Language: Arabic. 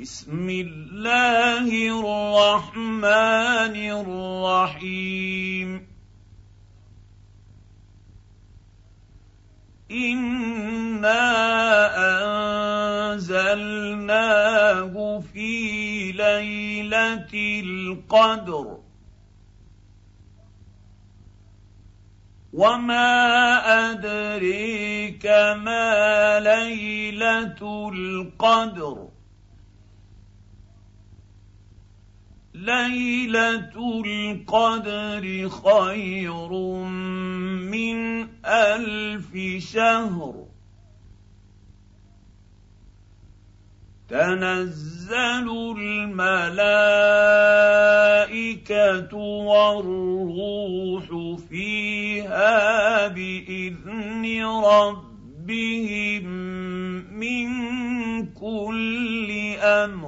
بسم الله الرحمن الرحيم. انا انزلناه في ليله القدر. وما ادريك ما ليله القدر. ليلة القدر خير من ألف شهر. تنزل الملائكة والروح فيها بإذن ربهم من كل أمر.